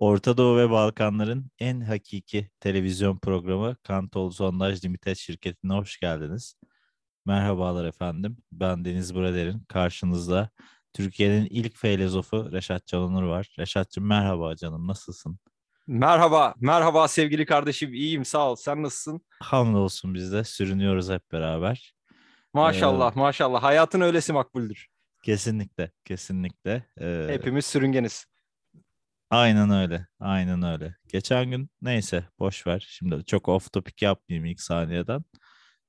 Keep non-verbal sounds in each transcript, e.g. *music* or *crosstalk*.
Orta Doğu ve Balkanların en hakiki televizyon programı Kantol Sondaj Limited şirketine hoş geldiniz. Merhabalar efendim. Ben Deniz Burader'in karşınızda Türkiye'nin ilk filozofu Reşat Canonur var. Reşat'cığım merhaba canım nasılsın? Merhaba, merhaba sevgili kardeşim. İyiyim sağ ol. Sen nasılsın? Hamdolsun biz de sürünüyoruz hep beraber. Maşallah, ee, maşallah. Hayatın öylesi makbuldür. Kesinlikle, kesinlikle. Ee, Hepimiz sürüngeniz. Aynen öyle. Aynen öyle. Geçen gün neyse boş ver. Şimdi çok off topic yapmayayım ilk saniyeden.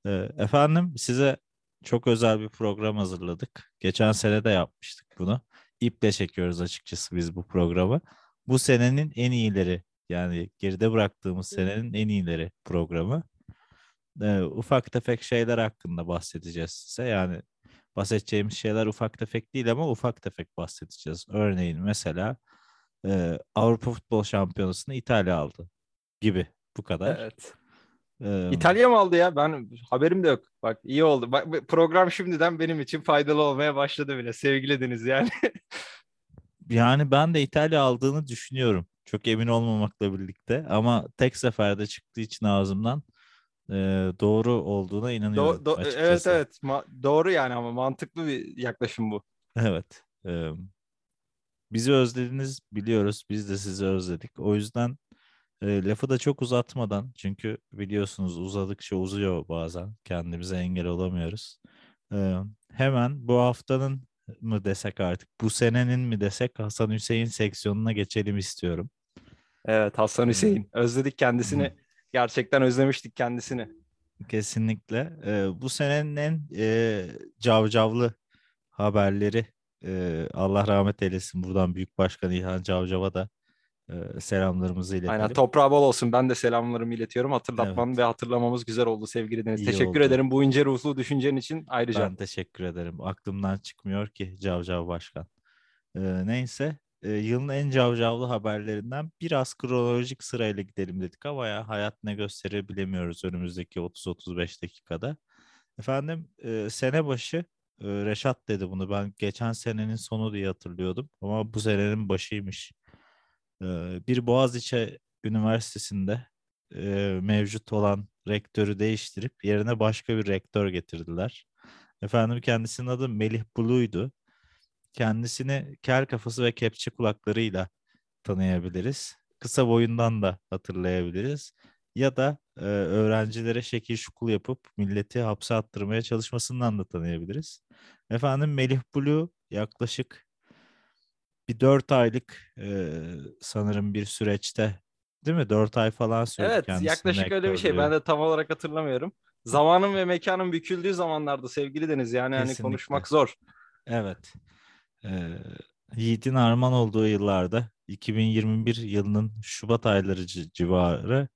Ee, efendim size çok özel bir program hazırladık. Geçen sene de yapmıştık bunu. İple çekiyoruz açıkçası biz bu programı. Bu senenin en iyileri yani geride bıraktığımız senenin en iyileri programı. Ee, ufak tefek şeyler hakkında bahsedeceğiz size. Yani bahsedeceğimiz şeyler ufak tefek değil ama ufak tefek bahsedeceğiz. Örneğin mesela e, Avrupa Futbol Şampiyonası'nı İtalya aldı gibi bu kadar. Evet. Ee, İtalya mı aldı ya? Ben haberim de yok. Bak iyi oldu. Bak program şimdiden benim için faydalı olmaya başladı bile. Sevgili Deniz yani. *laughs* yani ben de İtalya aldığını düşünüyorum. Çok emin olmamakla birlikte ama tek seferde çıktığı için ağzımdan e, doğru olduğuna inanıyorum. Do- do- evet evet Ma- doğru yani ama mantıklı bir yaklaşım bu. Evet. E, bizi özlediniz biliyoruz. Biz de sizi özledik. O yüzden e, lafı da çok uzatmadan çünkü biliyorsunuz uzadıkça uzuyor bazen. Kendimize engel olamıyoruz. E, hemen bu haftanın mı desek artık bu senenin mi desek Hasan Hüseyin seksiyonuna geçelim istiyorum. Evet Hasan Hüseyin. Özledik kendisini. Gerçekten özlemiştik kendisini. Kesinlikle. Ee, bu senenin en e, cavcavlı haberleri e, Allah rahmet eylesin. Buradan Büyük Başkan İlhan Cavcav'a da e, selamlarımızı iletelim. Aynen toprağı bol olsun. Ben de selamlarımı iletiyorum. Hatırlatman evet. ve hatırlamamız güzel oldu sevgili Deniz. İyi teşekkür oldu. ederim bu ince ruhlu düşüncen için ayrıca. Ben teşekkür ederim. Aklımdan çıkmıyor ki Cavcav Başkan. Ee, neyse e, yılın en cavcavlı haberlerinden biraz kronolojik sırayla gidelim dedik ama ya hayat ne gösterir bilemiyoruz önümüzdeki 30-35 dakikada. Efendim e, sene başı e, Reşat dedi bunu ben geçen senenin sonu diye hatırlıyordum ama bu senenin başıymış. Bir Boğaziçi Üniversitesi'nde mevcut olan rektörü değiştirip yerine başka bir rektör getirdiler. Efendim kendisinin adı Melih Bulu'ydu kendisini kel kafası ve kepçe kulaklarıyla tanıyabiliriz. Kısa boyundan da hatırlayabiliriz. Ya da e, öğrencilere şekil şukul yapıp milleti hapse attırmaya çalışmasından da tanıyabiliriz. Efendim Melih Bulu yaklaşık bir dört aylık e, sanırım bir süreçte değil mi? Dört ay falan sürdü Evet yaklaşık öyle bir şey. Ben de tam olarak hatırlamıyorum. Zamanın ve mekanın büküldüğü zamanlarda sevgili Deniz. Yani hani konuşmak zor. Evet e, Yiğit'in arman olduğu yıllarda 2021 yılının Şubat ayları civarı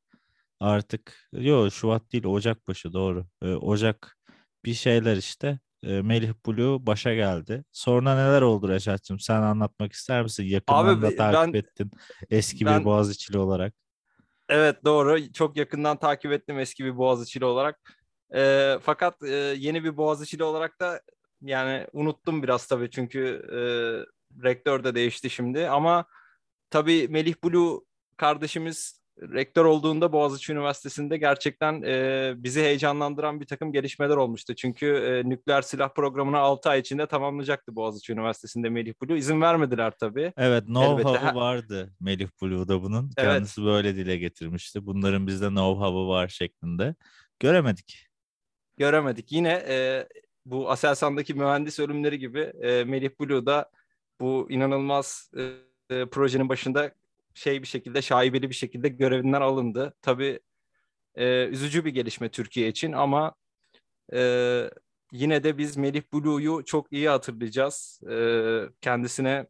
artık yok Şubat değil Ocak başı doğru. E, Ocak bir şeyler işte e, Melih Blue başa geldi. Sonra neler oldu Reşat'cığım? Sen anlatmak ister misin? Yakından Abi, da takip ben, ettin eski ben, bir Boğaziçi'li olarak. Evet doğru. Çok yakından takip ettim eski bir Boğaziçi'li olarak. E, fakat e, yeni bir Boğaziçi'li olarak da yani unuttum biraz tabii çünkü e, rektör de değişti şimdi ama tabii Melih Bulu kardeşimiz rektör olduğunda Boğaziçi Üniversitesi'nde gerçekten e, bizi heyecanlandıran bir takım gelişmeler olmuştu. Çünkü e, nükleer silah programını 6 ay içinde tamamlayacaktı Boğaziçi Üniversitesi'nde Melih Bulu. İzin vermediler tabii. Evet, know-how'u vardı Melih Bulu'da bunun. Kendisi evet. böyle dile getirmişti. Bunların bizde know-how'u var şeklinde. Göremedik. Göremedik. Yine e, bu Aselsan'daki mühendis ölümleri gibi e, Melih Blue da bu inanılmaz e, e, projenin başında şey bir şekilde şaibeli bir şekilde görevinden alındı. Tabii e, üzücü bir gelişme Türkiye için ama e, yine de biz Melih Blue'yu çok iyi hatırlayacağız. E, kendisine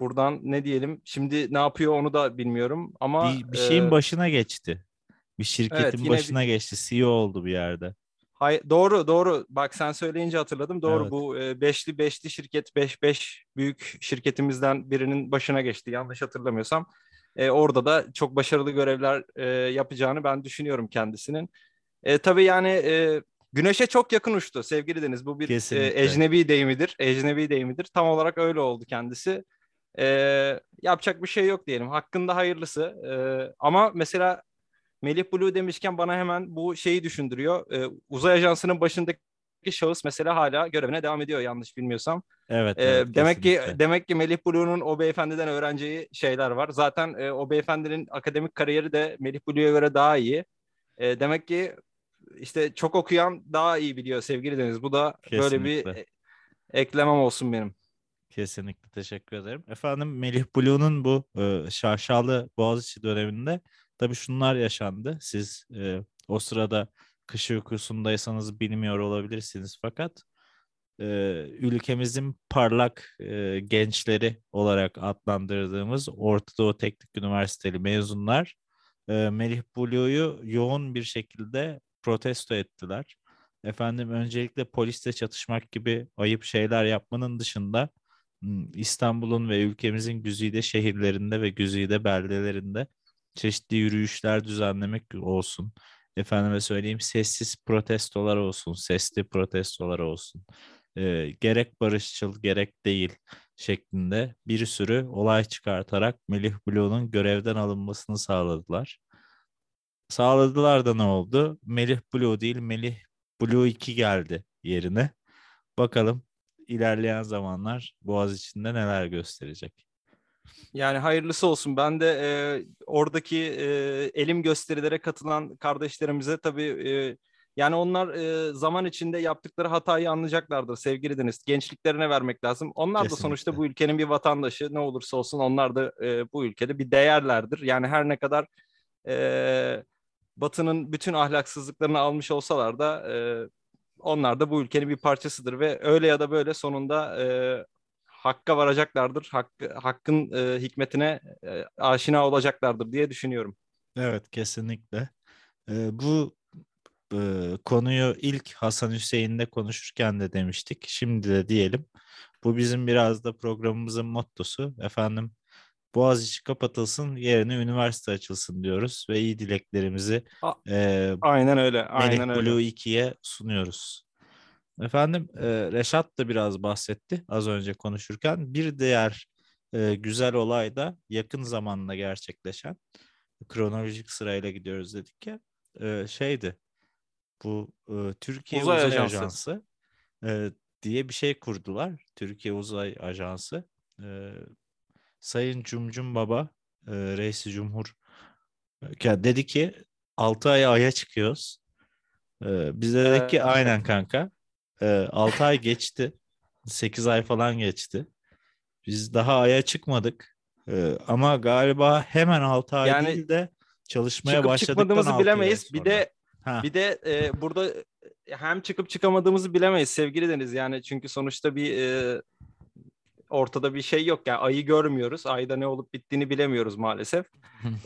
buradan ne diyelim şimdi ne yapıyor onu da bilmiyorum ama bir, bir şeyin e, başına geçti. Bir şirketin evet, başına bir... geçti. CEO oldu bir yerde. Hay, doğru doğru. Bak sen söyleyince hatırladım. Doğru evet. bu e, beşli beşli şirket beş beş büyük şirketimizden birinin başına geçti. Yanlış hatırlamıyorsam. E, orada da çok başarılı görevler e, yapacağını ben düşünüyorum kendisinin. E, tabii yani e, güneşe çok yakın uçtu sevgili Deniz. Bu bir e, ecnebi deyimidir. Ecnebi deyimidir. Tam olarak öyle oldu kendisi. E, yapacak bir şey yok diyelim. Hakkında hayırlısı. E, ama mesela Melih Blue demişken bana hemen bu şeyi düşündürüyor. E, uzay ajansının başındaki şahıs mesela hala görevine devam ediyor yanlış bilmiyorsam. Evet. Ee, evet demek ki kesinlikle. demek ki Melih Bulu'nun o beyefendiden öğreneceği şeyler var. Zaten e, o beyefendinin akademik kariyeri de Melih Bulu'ya göre daha iyi. E, demek ki işte çok okuyan daha iyi biliyor sevgili Deniz. Bu da böyle bir Kesinlikle. e- eklemem olsun benim. Kesinlikle teşekkür ederim. Efendim Melih Blue'nun bu e, şaşalı Boğaziçi döneminde tabii şunlar yaşandı. Siz e, o sırada kış uykusundaysanız bilmiyor olabilirsiniz fakat e, ülkemizin parlak e, gençleri olarak adlandırdığımız Orta Doğu Teknik Üniversiteli mezunlar e, Melih Bulu'yu yoğun bir şekilde protesto ettiler. Efendim öncelikle polisle çatışmak gibi ayıp şeyler yapmanın dışında İstanbul'un ve ülkemizin güzide şehirlerinde ve güzide beldelerinde çeşitli yürüyüşler düzenlemek olsun. Efendime söyleyeyim sessiz protestolar olsun, sesli protestolar olsun. Ee, gerek barışçıl gerek değil şeklinde bir sürü olay çıkartarak Melih Blue'nun görevden alınmasını sağladılar. Sağladılar da ne oldu? Melih Blue değil Melih Blue 2 geldi yerine. Bakalım ilerleyen zamanlar Boğaziçi'nde neler gösterecek. Yani hayırlısı olsun. Ben de e, oradaki e, elim gösterilere katılan kardeşlerimize tabii e, yani onlar e, zaman içinde yaptıkları hatayı anlayacaklardır sevgili Deniz. Gençliklerine vermek lazım. Onlar da sonuçta Kesinlikle. bu ülkenin bir vatandaşı. Ne olursa olsun onlar da e, bu ülkede bir değerlerdir. Yani her ne kadar e, Batı'nın bütün ahlaksızlıklarını almış olsalar da e, onlar da bu ülkenin bir parçasıdır ve öyle ya da böyle sonunda e, hakka varacaklardır. Hakkı, hakkın e, hikmetine e, aşina olacaklardır diye düşünüyorum. Evet kesinlikle. Ee, bu e, konuyu ilk Hasan Hüseyin'de konuşurken de demiştik. Şimdi de diyelim. Bu bizim biraz da programımızın mottosu. Efendim Boğaziçi kapatılsın yerine üniversite açılsın diyoruz ve iyi dileklerimizi A- e, Aynen öyle. Aynen öyle. Blue 2'ye sunuyoruz. Efendim e, Reşat da biraz bahsetti az önce konuşurken. Bir diğer e, güzel olay da yakın zamanda gerçekleşen kronolojik sırayla gidiyoruz dedik ya e, şeydi bu e, Türkiye Uzay Uzay, Ajansı. Ajansı e, diye bir şey kurdular. Türkiye Uzay Ajansı. E, Sayın Cumcum Baba e, Reisi Cumhur dedi ki 6 ay aya çıkıyoruz. E, biz de dedik ki aynen kanka. E, 6 ay geçti. 8 ay falan geçti. Biz daha aya çıkmadık. E, ama galiba hemen 6 ay Yani değil de çalışmaya Çıkıp başladıktan çıkmadığımızı 6 ay bilemeyiz. Bir de Ha, bir de e, burada e, hem çıkıp çıkamadığımızı bilemeyiz sevgili Deniz. Yani çünkü sonuçta bir e, ortada bir şey yok. Yani ayı görmüyoruz. Ayda ne olup bittiğini bilemiyoruz maalesef.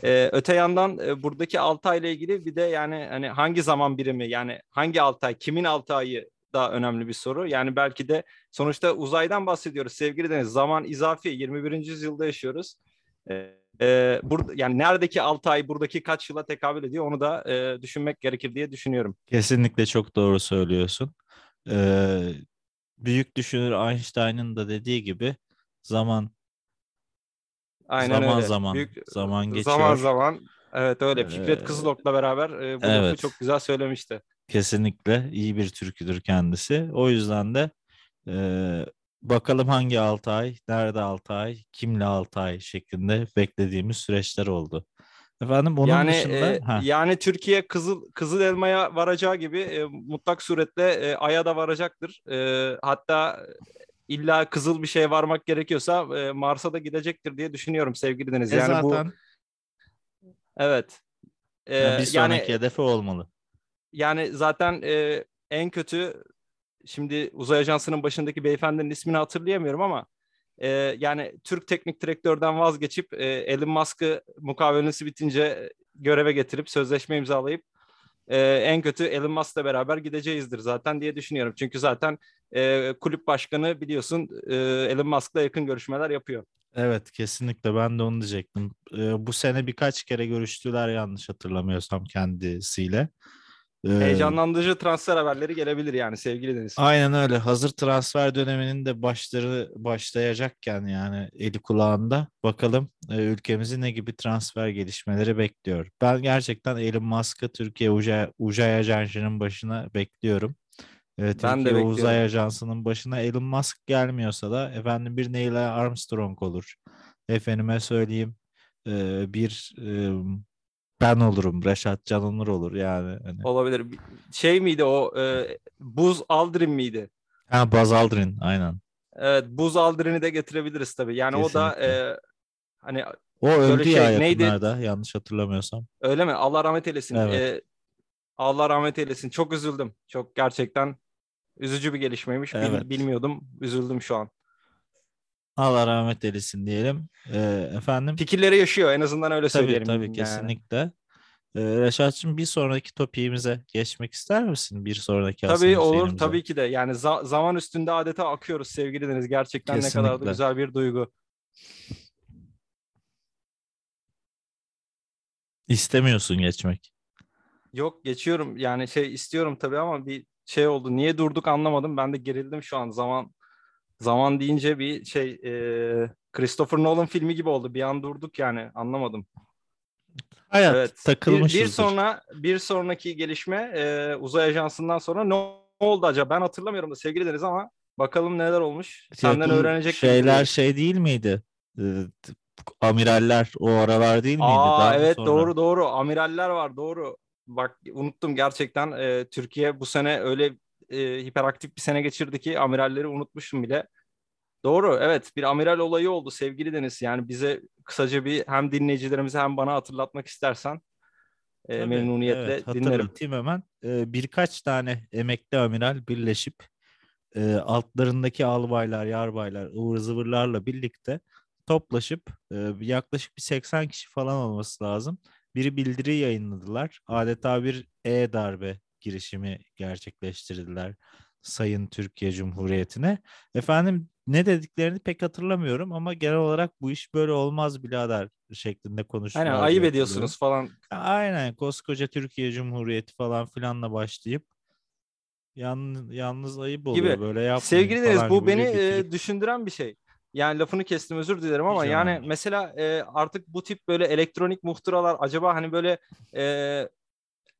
Ee, *laughs* öte yandan e, buradaki 6 ay ile ilgili bir de yani hani hangi zaman birimi yani hangi 6 ay kimin 6 ayı da önemli bir soru. Yani belki de sonuçta uzaydan bahsediyoruz sevgili Deniz. Zaman izafi 21. yüzyılda yaşıyoruz. Ee, e, burada yani neredeki 6 ay buradaki kaç yıla tekabül ediyor onu da e, düşünmek gerekir diye düşünüyorum. Kesinlikle çok doğru söylüyorsun. Ee, büyük düşünür Einstein'ın da dediği gibi zaman Aynen zaman öyle. zaman Büyük zaman geçiyor. zaman zaman evet öyle Fikret Ee, Kızılok'la beraber e, bu lafı evet. çok güzel söylemişti. Kesinlikle iyi bir türküdür kendisi. O yüzden de e, bakalım hangi 6 ay, nerede 6 ay, kimle 6 ay şeklinde beklediğimiz süreçler oldu. Efendim onun yani dışında e, ha, yani Türkiye kızıl kızıl elmaya varacağı gibi e, mutlak suretle e, aya da varacaktır. E, hatta illa kızıl bir şeye varmak gerekiyorsa e, Mars'a da gidecektir diye düşünüyorum sevgili Deniz. e Yani bu zaten evet. E, ya bir sonraki yani hedefi olmalı. Yani zaten e, en kötü şimdi uzay ajansının başındaki beyefendinin ismini hatırlayamıyorum ama e, yani Türk teknik direktörden vazgeçip e, Elon Musk'ı mukavelesi bitince göreve getirip sözleşme imzalayıp e, en kötü Elon Musk'la beraber gideceğizdir zaten diye düşünüyorum. Çünkü zaten e, kulüp başkanı biliyorsun e, Elon Musk'la yakın görüşmeler yapıyor. Evet kesinlikle ben de onu diyecektim. Ee, bu sene birkaç kere görüştüler yanlış hatırlamıyorsam kendisiyle. Ee, Heyecanlandırıcı transfer haberleri gelebilir yani sevgili Deniz. Aynen öyle. Hazır transfer döneminin de başları başlayacakken yani eli kulağında bakalım e, ülkemizi ne gibi transfer gelişmeleri bekliyor. Ben gerçekten Elon Musk'ı Türkiye Uzay, Uzay Ajansı'nın başına bekliyorum. E, Ben de Türkiye bekliyorum. Uzay Ajansı'nın başına Elon Musk gelmiyorsa da efendim bir Neil Armstrong olur. Efendime söyleyeyim e, bir e, ben olurum. Reşat Can Onur olur yani. Hani. Olabilir. Şey miydi o e, Buz Aldrin miydi? Ha Buzz Aldrin aynen. Evet Buz Aldrin'i de getirebiliriz tabii. Yani o da Kesinlikle. e, hani O öldü şey, ya neydi? yanlış hatırlamıyorsam. öyle mi? Allah rahmet eylesin. Evet. E, Allah rahmet eylesin. Çok üzüldüm. Çok gerçekten üzücü bir gelişmeymiş. Bil- Evet. bilmiyordum. Üzüldüm şu an. Allah rahmet eylesin diyelim. Ee, efendim Fikirleri yaşıyor en azından öyle tabii söyleyelim. tabii yani. kesinlikle. Ee, Reşat'cığım bir sonraki topiğimize geçmek ister misin? Bir sonraki Tabii olur Hüseyin'imize. tabii ki de. Yani za- zaman üstünde adeta akıyoruz sevgili Deniz. Gerçekten ne kadar da Kesinlikle. güzel bir duygu. İstemiyorsun geçmek. Yok geçiyorum yani şey istiyorum tabii ama bir şey oldu. Niye durduk anlamadım. Ben de gerildim şu an. Zaman zaman deyince bir şey e, Christopher Nolan filmi gibi oldu. Bir an durduk yani anlamadım. Hayat Evet. Bir, takılmışızdır. bir sonra bir sonraki gelişme e, uzay ajansından sonra ne oldu acaba? Ben hatırlamıyorum da sevgili Deniz ama bakalım neler olmuş. Senden Bu öğrenecek şeyler şey değil miydi? Ee, t- amiraller o aralar değil miydi? Aa Daha evet sonra? doğru doğru. Amiraller var doğru. Bak unuttum gerçekten. e, Türkiye bu sene öyle e, hiperaktif bir sene geçirdi ki amiralleri unutmuşum bile. Doğru evet bir amiral olayı oldu sevgili Deniz. Yani bize kısaca bir hem dinleyicilerimize hem bana hatırlatmak istersen e, Tabii, memnuniyetle evet, dinlerim. hemen. Ee, birkaç tane emekli amiral birleşip e, altlarındaki albaylar, yarbaylar, ıvır zıvırlarla birlikte toplaşıp e, yaklaşık bir 80 kişi falan olması lazım. Bir bildiri yayınladılar. Adeta bir e-darbe girişimi gerçekleştirdiler Sayın Türkiye Cumhuriyeti'ne. Efendim ne dediklerini pek hatırlamıyorum ama genel olarak bu iş böyle olmaz birader şeklinde konuştular. Aynen ayıp ediyorsunuz falan. Aynen koskoca Türkiye Cumhuriyeti falan filanla başlayıp yan, yalnız ayıp oluyor Gibi. böyle yapmayın Sevgili Deniz bu beni bitirip- düşündüren bir şey. Yani lafını kestim özür dilerim ama Hiç yani değil. mesela e, artık bu tip böyle elektronik muhtıralar acaba hani böyle e,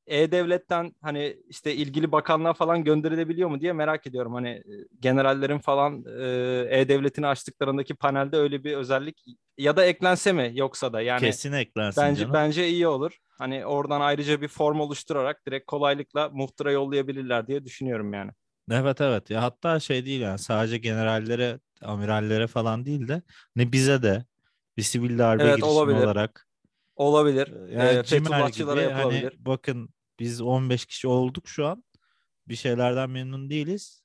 E-Devlet'ten hani işte ilgili bakanlığa falan gönderilebiliyor mu diye merak ediyorum. Hani e, generallerin falan e, E-Devlet'ini açtıklarındaki panelde öyle bir özellik ya da eklense mi yoksa da yani kesin eklensin bence canım. bence iyi olur. Hani oradan ayrıca bir form oluşturarak direkt kolaylıkla muhtıra yollayabilirler diye düşünüyorum yani. Evet evet ya hatta şey değil yani sadece generallere, amirallere falan değil de ne bize de bir sivil darbe Evet, girişimi olabilir. olarak Olabilir. yani E, Cimer Fethullahçılara gibi yapılabilir. hani bakın biz 15 kişi olduk şu an bir şeylerden memnun değiliz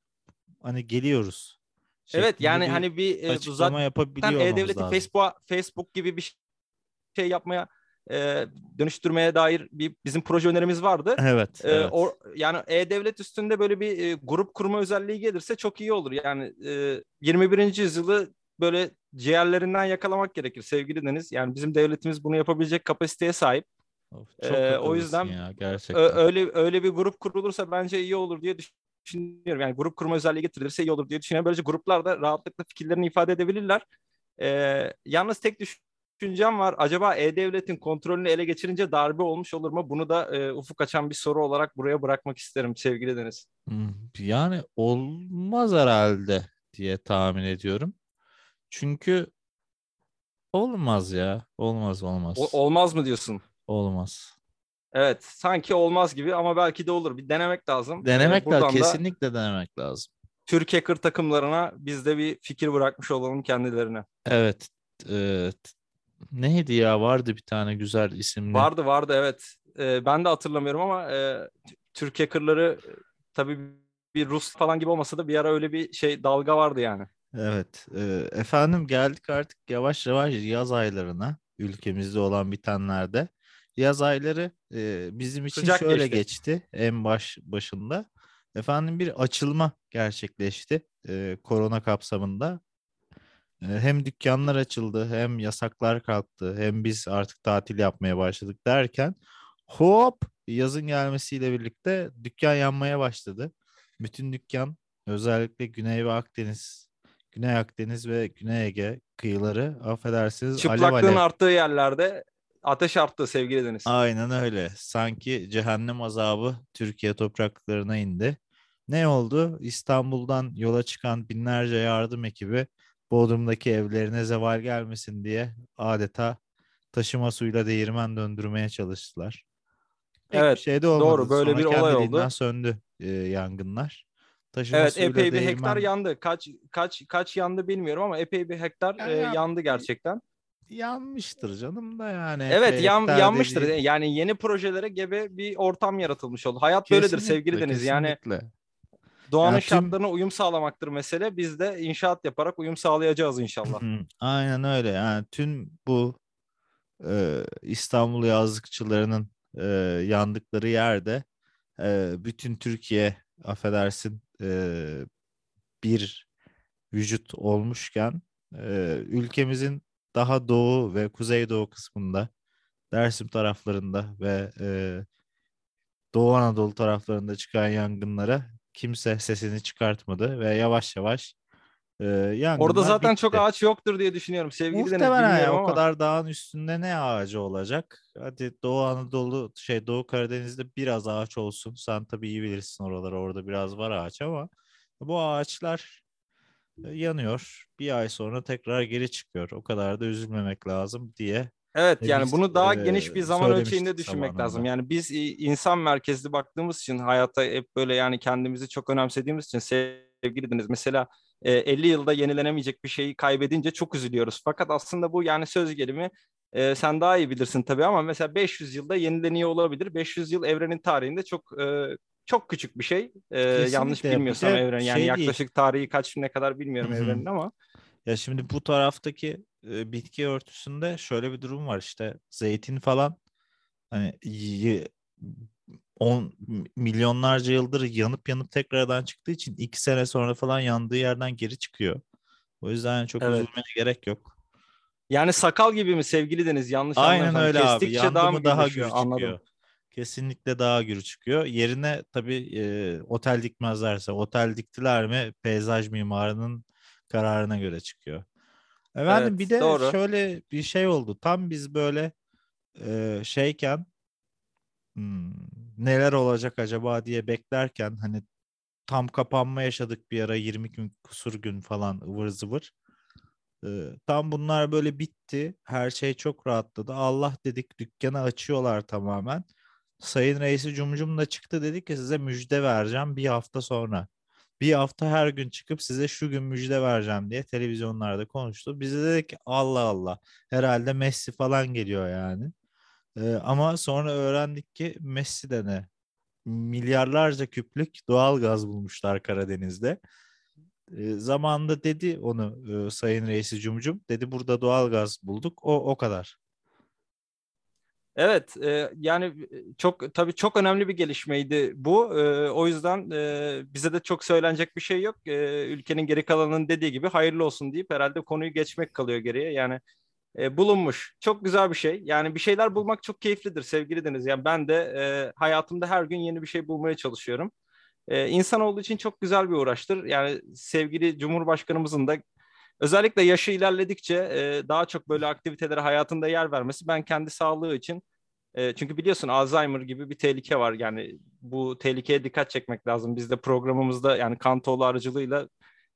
hani geliyoruz. Evet yani bir hani bir e, açıklama zaten yapabiliyor olmamız E-Devlet'i. Facebook Facebook gibi bir şey yapmaya e, dönüştürmeye dair bir bizim proje önerimiz vardı. Evet, E, evet. o, yani E-Devlet üstünde böyle bir e, grup kurma özelliği gelirse çok iyi olur. Yani e, 21. yüzyılı böyle ciğerlerinden yakalamak gerekir sevgili Deniz. Yani bizim devletimiz bunu yapabilecek kapasiteye sahip. Of, çok Ee, o yüzden ya gerçekten. öyle öyle bir grup kurulursa bence iyi olur diye düşünüyorum. Yani grup kurma özelliği getirilirse iyi olur diye düşünüyorum. Böylece gruplar da rahatlıkla fikirlerini ifade edebilirler. Ee, yalnız tek düşüncem var. Acaba E-Devlet'in kontrolünü ele geçirince darbe olmuş olur mu? Bunu da e, ufuk açan bir soru olarak buraya bırakmak isterim sevgili Deniz. Hmm, Yani olmaz herhalde diye tahmin ediyorum. Çünkü olmaz ya. Olmaz olmaz. O- olmaz mı diyorsun? Olmaz. Evet, sanki olmaz gibi ama belki de olur. Bir denemek lazım. Denemek buradan lazım. Kesinlikle denemek lazım. Türk hacker takımlarına biz de bir fikir bırakmış olalım kendilerine. Evet. evet. Neydi ya? Vardı bir tane güzel isimli. Vardı vardı evet. Ee, ben de hatırlamıyorum ama e, t- Türk hackerları e, tabii bir Rus falan gibi olmasa da bir ara öyle bir şey dalga vardı yani. Evet. e, efendim geldik artık yavaş yavaş yaz aylarına. Ülkemizde olan bitenlerde. Yaz ayları e, bizim için Sıcak şöyle geçti. geçti en baş başında. Efendim bir açılma gerçekleşti e, korona kapsamında. E, hem dükkanlar açıldı, hem yasaklar kalktı, hem biz artık tatil yapmaya başladık derken hop yazın gelmesiyle birlikte dükkan yanmaya başladı. Bütün dükkan özellikle Güney ve Akdeniz, Güney Akdeniz ve Güney Ege kıyıları affedersiniz alev Çıplaklığın alev. arttığı yerlerde ateş arttı sevgili Deniz. Aynen öyle. Sanki cehennem azabı Türkiye topraklarına indi. Ne oldu? İstanbul'dan yola çıkan binlerce yardım ekibi Bodrum'daki evlerine zeval gelmesin diye adeta taşıma suyla değirmen döndürmeye çalıştılar. Pek Evet, bir şey de olmadı. doğru. Böyle Sonra bir olay oldu. söndü e, yangınlar. Taşıma Evet suyla epey bir değirmen... hektar yandı. Kaç kaç kaç yandı bilmiyorum ama epey bir hektar Ya e, yan- yandı gerçekten. Yanmıştır canım da yani. Evet yan, yanmıştır. dediğin- Yani yeni projelere gebe bir ortam yaratılmış oldu. Hayat böyledir sevgili Kesinlikle, Deniz. Yani kesinlikle. doğanın Ya tüm- şartlarına uyum sağlamaktır mesele. Biz de inşaat yaparak uyum sağlayacağız inşallah. Aynen öyle. Yani tüm bu e, İstanbul yazlıkçılarının e, yandıkları yerde e, bütün Türkiye affedersin e, bir vücut olmuşken e, ülkemizin daha doğu ve kuzeydoğu kısmında Dersim taraflarında ve e, Doğu Anadolu taraflarında çıkan yangınlara kimse sesini çıkartmadı ve yavaş yavaş e, yangınlar Orada zaten çok bitti. ağaç yoktur diye düşünüyorum sevgili. Muhtemelen ya, Bilmiyorum o ama. kadar dağın üstünde ne ağacı olacak? Hadi Doğu Anadolu şey Doğu Karadeniz'de biraz ağaç olsun. Sen tabii iyi bilirsin oraları. Orada biraz var ağaç ama bu ağaçlar yanıyor. Bir ay sonra tekrar geri çıkıyor. O kadar da üzülmemek lazım diye. Evet E, yani biz, bunu daha e, geniş bir zaman ölçeğinde düşünmek lazım. zamanında. Yani biz insan merkezli baktığımız için hayata hep böyle yani kendimizi çok önemsediğimiz için sevgili Deniz mesela e, 50 yılda yenilenemeyecek bir şeyi kaybedince çok üzülüyoruz. Fakat aslında bu yani söz gelimi e, sen daha iyi bilirsin tabii ama mesela 500 yılda yenileniyor olabilir. 500 yıl evrenin tarihinde çok e, çok küçük bir şey. E, yanlış bilmiyorsam evren yani şey değil. yaklaşık tarihi kaç ne kadar bilmiyorum evrenin ama Ya şimdi bu taraftaki e, bitki örtüsünde şöyle bir durum var işte zeytin falan hani y- on milyonlarca yıldır yanıp yanıp tekrardan çıktığı için iki sene sonra falan yandığı yerden geri çıkıyor. O yüzden çok Evet. üzülmeye gerek yok. yani sakal gibi mi sevgili Deniz yanlış Aynen anlamadım. öyle abi. Kestikçe Yandı daha mı daha gür Anladım. Kesinlikle daha gür çıkıyor. Yerine tabii e, otel dikmezlerse, otel diktiler mi peyzaj mimarının kararına göre çıkıyor. Efendim Evet, bir de doğru. şöyle bir şey oldu. Tam biz böyle e, şeyken hmm, neler olacak acaba diye beklerken hani tam kapanma yaşadık bir ara 20 gün kusur gün falan ıvır zıvır. Ee, tam bunlar böyle bitti. Her şey çok rahatladı. Allah dedik dükkanı açıyorlar tamamen. Sayın Reisi Cumcum da çıktı dedi ki size müjde vereceğim bir hafta sonra. Bir hafta her gün çıkıp size şu gün müjde vereceğim diye televizyonlarda konuştu. Biz de dedik ki Allah Allah herhalde Messi falan geliyor yani. Ee, ama sonra öğrendik ki Messi de ne? Milyarlarca küplük doğal gaz bulmuşlar Karadeniz'de. E, zamanında dedi onu e, Sayın Reisi Cumcum. Dedi burada doğal gaz bulduk. O o kadar. Evet, e, yani çok tabii çok önemli bir gelişmeydi bu. E, o yüzden e, bize de çok söylenecek bir şey yok. E, ülkenin geri kalanının dediği gibi hayırlı olsun deyip herhalde konuyu geçmek kalıyor geriye. Yani e, bulunmuş. Çok güzel bir şey. Yani bir şeyler bulmak çok keyiflidir sevgili Deniz. Yani ben de e, hayatımda her gün yeni bir şey bulmaya çalışıyorum. E, insan olduğu için çok güzel bir uğraştır. Yani sevgili Cumhurbaşkanımızın da özellikle yaşı ilerledikçe e, daha çok böyle aktivitelere hayatında yer vermesi ben kendi sağlığı için e, çünkü biliyorsun Alzheimer gibi bir tehlike var. Yani bu tehlikeye dikkat çekmek lazım. Biz de programımızda yani Kantoğlu aracılığıyla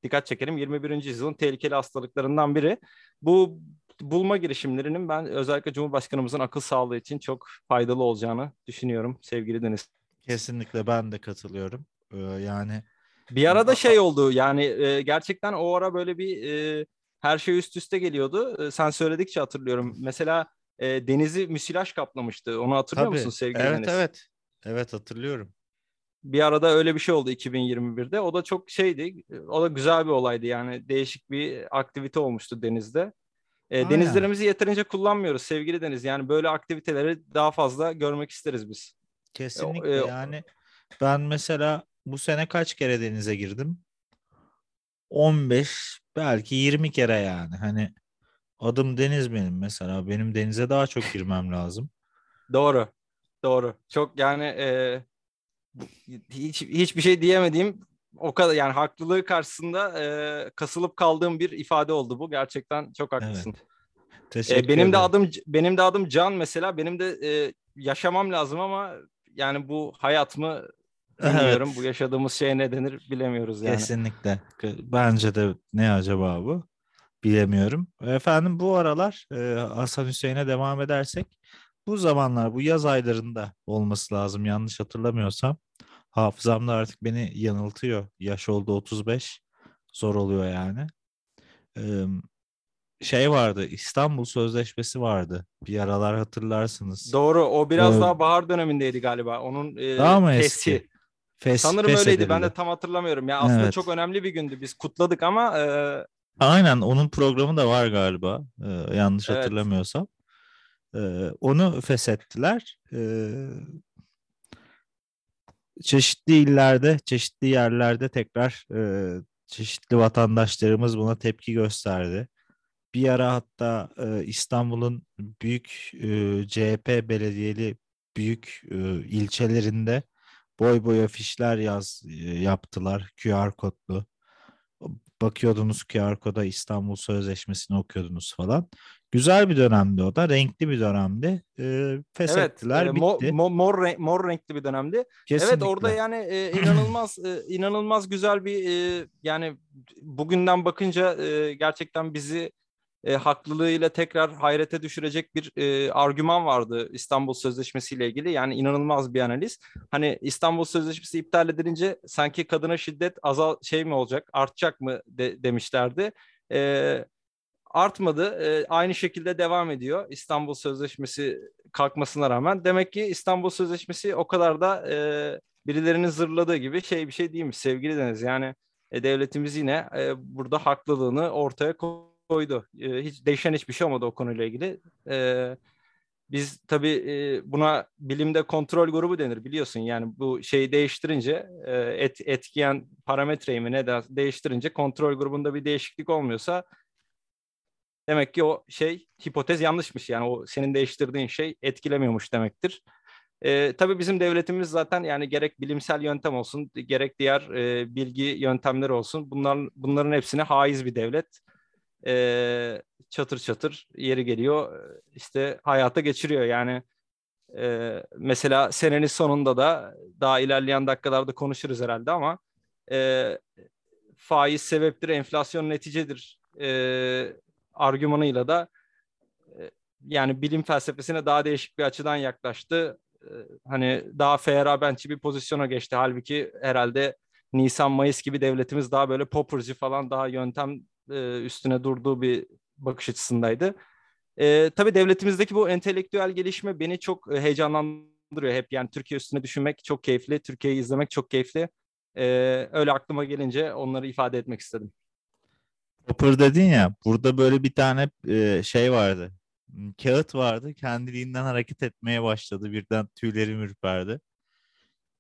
dikkat çekelim. 21. yüzyılın tehlikeli hastalıklarından biri. Bu bulma girişimlerinin ben özellikle Cumhurbaşkanımızın akıl sağlığı için çok faydalı olacağını düşünüyorum sevgili Deniz. Kesinlikle ben de katılıyorum. Ee, yani Bir arada şey oldu yani e, gerçekten o ara böyle bir e, her şey üst üste geliyordu. E, sen söyledikçe hatırlıyorum. Mesela e, denizi müsilaj kaplamıştı. Onu hatırlıyor tabii. musun sevgili Evet Deniz? evet. Evet hatırlıyorum. Bir arada öyle bir şey oldu 2021'de. O da çok şeydi. O da güzel bir olaydı yani. Değişik bir aktivite olmuştu denizde. E, denizlerimizi yeterince kullanmıyoruz sevgili Deniz. Yani böyle aktiviteleri daha fazla görmek isteriz biz. Kesinlikle e, yani ben mesela bu sene kaç kere denize girdim? 15 belki 20 kere yani. Hani adım deniz benim mesela. Benim denize daha çok girmem lazım. Doğru. doğru. Çok yani e, hiç hiçbir şey diyemediğim o kadar yani haklılığı karşısında e, kasılıp kaldığım bir ifade oldu bu. Gerçekten çok haklısın. Evet. Teşekkür E, benim de ederim. adım benim de adım Can mesela. Benim de e, yaşamam lazım ama yani bu hayat mı bilmiyorum. Evet. Bu yaşadığımız şeye ne denir bilemiyoruz yani. Kesinlikle. Bence de ne acaba bu? Bilemiyorum. Efendim bu aralar e, Hasan Hüseyin'e devam edersek bu zamanlar bu yaz aylarında olması lazım yanlış hatırlamıyorsam. Hafızam da artık beni yanıltıyor. Yaş oldu 35. Zor oluyor yani. Ee, şey vardı İstanbul Sözleşmesi vardı. Bir aralar hatırlarsınız. Doğru. O biraz Evet. daha bahar dönemindeydi galiba. Onun e, Daha mı feshi. eski? Fes, Sanırım feshedildi. öyleydi. Ben de tam hatırlamıyorum. Ya aslında Evet. çok önemli bir gündü. Biz kutladık ama e, Aynen onun programı da var galiba. Ee, yanlış Evet. hatırlamıyorsam. Ee, onu feshettiler. Ee, çeşitli illerde, çeşitli yerlerde tekrar e, çeşitli vatandaşlarımız buna tepki gösterdi. Bir ara hatta e, İstanbul'un büyük e, CHP belediyeli büyük e, ilçelerinde boy boy afişler yaz e, yaptılar QR kodlu. Bakıyordunuz QR koda İstanbul Sözleşmesi'ni okuyordunuz falan. Güzel bir dönemdi o da. Renkli bir dönemdi. E, evet. feshettiler e, mo- bitti. mo- mor, renk- mor renkli bir dönemdi. Evet Kesinlikle. orada yani e, inanılmaz e, inanılmaz güzel bir e, yani bugünden bakınca e, gerçekten bizi e, haklılığıyla tekrar hayrete düşürecek bir e, argüman vardı İstanbul Sözleşmesi ile ilgili. Yani inanılmaz bir analiz. Hani İstanbul Sözleşmesi iptal edilince sanki kadına şiddet azal şey mi olacak, artacak mı de, demişlerdi. E, artmadı. E, aynı şekilde devam ediyor İstanbul Sözleşmesi kalkmasına rağmen. Demek ki İstanbul Sözleşmesi o kadar da e, birilerinin zırladığı gibi şey bir şey değilmiş sevgili Deniz. Yani e, devletimiz yine e, burada haklılığını ortaya koydu. E, hiç değişen hiçbir şey olmadı o konuyla ilgili. E, biz tabii e, buna bilimde kontrol grubu denir biliyorsun. Yani bu şeyi değiştirince e, et, etkiyen parametreyi mi ne de değiştirince kontrol grubunda bir değişiklik olmuyorsa demek ki o şey hipotez yanlışmış. Yani o senin değiştirdiğin şey etkilemiyormuş demektir. E, tabii bizim devletimiz zaten yani gerek bilimsel yöntem olsun gerek diğer e, bilgi yöntemleri olsun bunlar, bunların hepsine haiz bir devlet. E, çatır çatır yeri geliyor işte hayata geçiriyor yani. E, mesela senenin sonunda da daha ilerleyen dakikalarda konuşuruz herhalde ama e, faiz sebeptir, enflasyon neticedir e, argümanıyla da e, yani bilim felsefesine daha değişik bir açıdan yaklaştı. E, hani daha feyerabentçi bir pozisyona geçti. Halbuki herhalde Nisan-Mayıs gibi devletimiz daha böyle popperci falan daha yöntem e, üstüne durduğu bir bakış açısındaydı. E, tabii devletimizdeki bu entelektüel gelişme beni çok e, heyecanlandırıyor hep. Yani Türkiye üstüne düşünmek çok keyifli, Türkiye'yi izlemek çok keyifli. E, öyle aklıma gelince onları ifade etmek istedim. Popper dedin ya burada böyle bir tane e, şey vardı. Kağıt vardı. Kendiliğinden hareket etmeye başladı. Birden tüylerim ürperdi.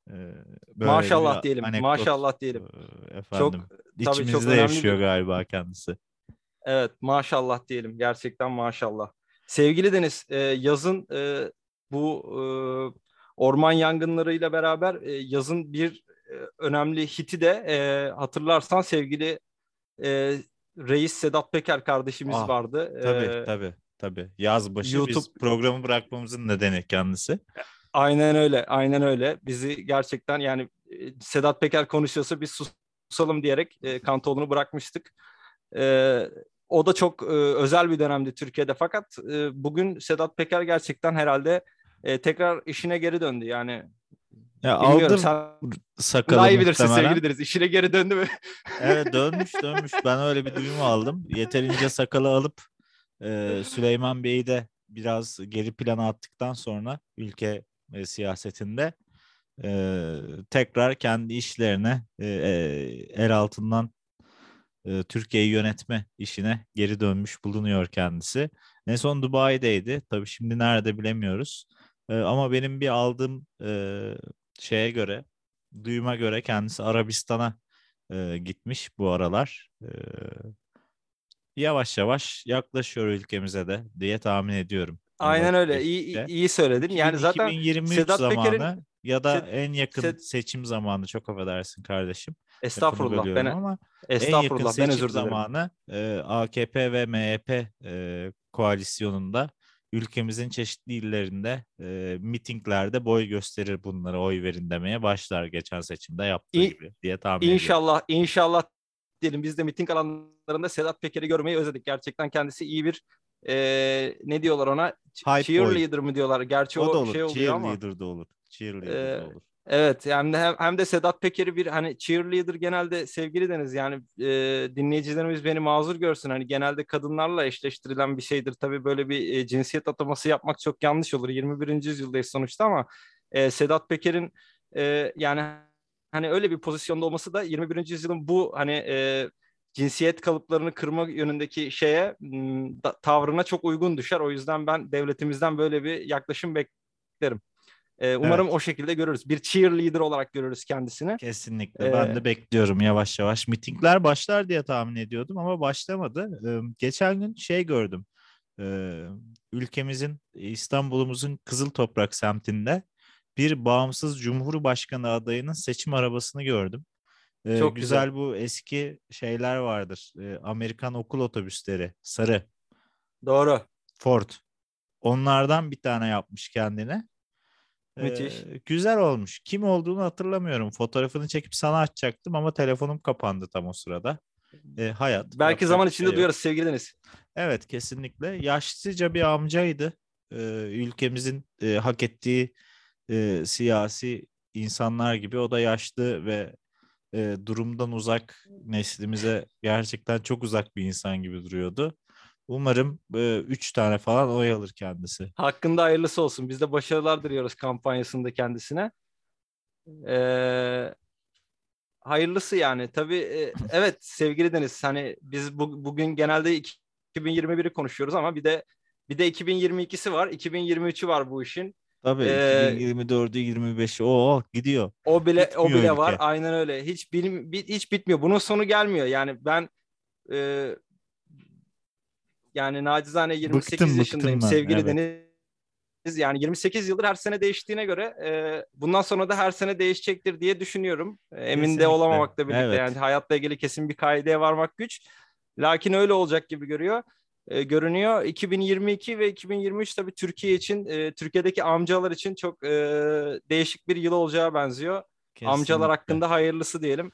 Böyle Maşallah diyelim, anekdot, maşallah diyelim. Efendim. çok İçimizde önemli yaşıyor galiba kendisi. Evet maşallah diyelim gerçekten maşallah. Sevgili Deniz yazın bu orman yangınlarıyla beraber yazın bir önemli hiti de hatırlarsan sevgili Reis Sedat Peker kardeşimiz Ah, vardı. Tabii tabii tabii. Yaz başı biz YouTube- programı bırakmamızın nedeni kendisi. Aynen öyle, aynen öyle. Bizi gerçekten yani e, Sedat Peker konuşuyorsa biz susalım diyerek e, Kantoğlu'nu bırakmıştık. E, o da çok e, özel bir dönemdi Türkiye'de fakat e, bugün Sedat Peker gerçekten herhalde e, tekrar işine geri döndü. Yani Ya aldım sakalı daha iyi bilirsin sevgili Deniz. İşine geri döndü mü? Evet *laughs* dönmüş dönmüş. Ben öyle bir duyum aldım. Yeterince sakalı alıp e, Süleyman Bey'i de biraz geri plana attıktan sonra ülke e, siyasetinde e, tekrar kendi işlerine e, e, el altından e, Türkiye'yi yönetme işine geri dönmüş bulunuyor kendisi. En son Dubai'deydi. Tabii şimdi nerede bilemiyoruz. E, ama benim bir aldığım e, şeye göre, duyuma göre kendisi Arabistan'a e, gitmiş bu aralar. E, yavaş yavaş yaklaşıyor ülkemize de diye tahmin ediyorum. Aynen öyle. İyi, iyi, iyi söyledin. Yani zaten 2023 Sedat zamanı ya da Sed- en yakın Sed- seçim zamanı çok affedersin kardeşim. estağfurullah ben ama en yakın estağfurullah ben seçim özür dilerim. zamanı e, AKP ve MHP e, koalisyonunda ülkemizin çeşitli illerinde e, mitinglerde boy gösterir bunlara oy verin demeye başlar geçen seçimde yaptığı İ- gibi diye tahmin ediyorum. İnşallah inşallah diyelim biz de miting alanlarında Sedat Peker'i görmeyi özledik. Gerçekten kendisi iyi bir e, ne diyorlar ona? Hype boy. Cheerleader mı diyorlar? Gerçi O o, da olur. şey oluyor ama. Cheerleader da olur. Cheerleader Ee, da olur. Evet hem de hem, hem de Sedat Peker'i bir hani cheerleader genelde sevgili deniz yani e, dinleyicilerimiz beni mazur görsün hani genelde kadınlarla eşleştirilen bir şeydir tabii böyle bir e, cinsiyet ataması yapmak çok yanlış olur 21. yüzyıldayız sonuçta ama e, Sedat Peker'in e, yani hani öyle bir pozisyonda olması da 21. yüzyılın bu hani e, cinsiyet kalıplarını kırma yönündeki şeye tavrına çok uygun düşer o yüzden ben devletimizden böyle bir yaklaşım beklerim. Ee, umarım Evet. o şekilde görürüz. Bir cheerleader olarak görürüz kendisini. Kesinlikle. Ben Ee, de bekliyorum yavaş yavaş. Mitingler başlar diye tahmin ediyordum ama başlamadı. Ee, geçen gün şey gördüm. Ee, ülkemizin, İstanbul'umuzun Kızıl Toprak semtinde bir bağımsız Cumhurbaşkanı adayının seçim arabasını gördüm. Ee, Çok güzel, güzel. bu eski şeyler vardır. Ee, Amerikan okul otobüsleri. Sarı. Doğru. Ford. Onlardan bir tane yapmış kendine. Müthiş. Ee, güzel olmuş. Kim olduğunu hatırlamıyorum. Fotoğrafını çekip sana açacaktım ama telefonum kapandı tam o sırada. Ee, hayat. Belki zaman içinde şey duyarız sevgili Deniz. Evet kesinlikle. Yaşlıca bir amcaydı. Ee, ülkemizin e, hak ettiği e, siyasi insanlar gibi. O da yaşlı ve e, durumdan uzak neslimize gerçekten çok uzak bir insan gibi duruyordu. Umarım e, üç tane falan oy alır kendisi. Hakkında hayırlısı olsun. Biz de başarılar diliyoruz kampanyasında kendisine. Ee, hayırlısı yani. Tabii e, evet sevgili Deniz hani biz bu, bugün genelde iki- 2021'i konuşuyoruz ama bir de bir de 2022'si var. 2023'ü var bu işin. Tabii Ee, 2024'ü 25'i o gidiyor. O bile o Bitmiyor bile var. ülke. Aynen öyle. Hiç bilim bi- hiç bitmiyor. Bunun sonu gelmiyor. Yani ben e, yani nacizane 28 Bıktım, yaşındayım bıktım ben, sevgili evet. Deniz. Yani 28 yıldır her sene değiştiğine göre e, bundan sonra da her sene değişecektir diye düşünüyorum. E, Emin Kesinlikle. de olamamakla birlikte Evet. yani hayatla ilgili kesin bir kaideye varmak güç. Lakin öyle olacak gibi görüyor. E, görünüyor. 2022 ve 2023 tabii Türkiye için, e, Türkiye'deki amcalar için çok e, değişik bir yıl olacağı benziyor. Amcalar Kesinlikle. hakkında hayırlısı diyelim.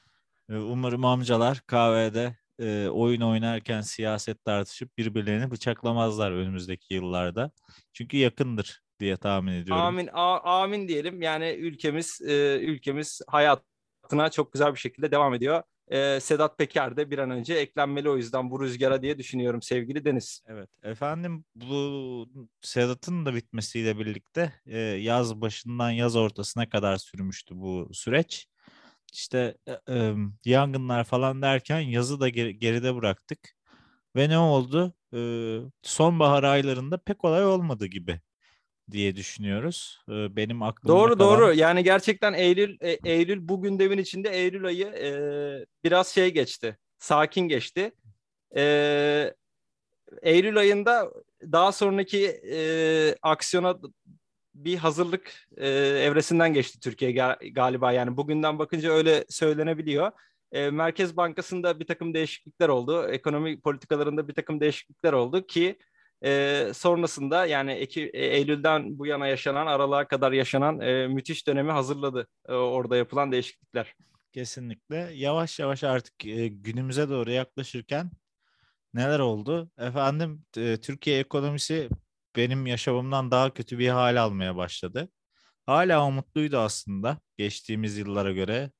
Ee, Umarım amcalar kahvede e, oyun oynarken siyaset tartışıp birbirlerini bıçaklamazlar önümüzdeki yıllarda. Çünkü yakındır diye tahmin ediyorum. Amin, a- amin diyelim. Yani ülkemiz, e, ülkemiz hayatına çok güzel bir şekilde devam ediyor. E, Sedat Peker de bir an önce eklenmeli o yüzden bu rüzgara diye düşünüyorum sevgili Deniz. Evet efendim bu Sedat'ın da bitmesiyle birlikte e, yaz başından yaz ortasına kadar sürmüştü bu süreç. İşte e, e, yangınlar falan derken yazı da geri- geride bıraktık. Ve ne oldu? E, sonbahar aylarında pek olay olmadı gibi diye düşünüyoruz. E, benim aklımda Doğru kalan- doğru. Yani gerçekten Eylül e, Eylül bu gündemin içinde Eylül ayı e, biraz şey geçti. Sakin geçti. E, Eylül ayında daha sonraki e, aksiyona bir hazırlık e, evresinden geçti Türkiye ga- galiba. Yani bugünden bakınca öyle söylenebiliyor. E, Merkez Bankası'nda bir takım değişiklikler oldu. Ekonomi politikalarında bir takım değişiklikler oldu ki e, sonrasında yani Eki, e, Eylül'den bu yana yaşanan, aralığa kadar yaşanan e, müthiş dönemi hazırladı e, orada yapılan değişiklikler. Kesinlikle. Yavaş yavaş artık e, günümüze doğru yaklaşırken neler oldu? Efendim e, Türkiye ekonomisi benim yaşamımdan daha kötü bir hal almaya başladı. Hala umutluydu aslında geçtiğimiz yıllara göre.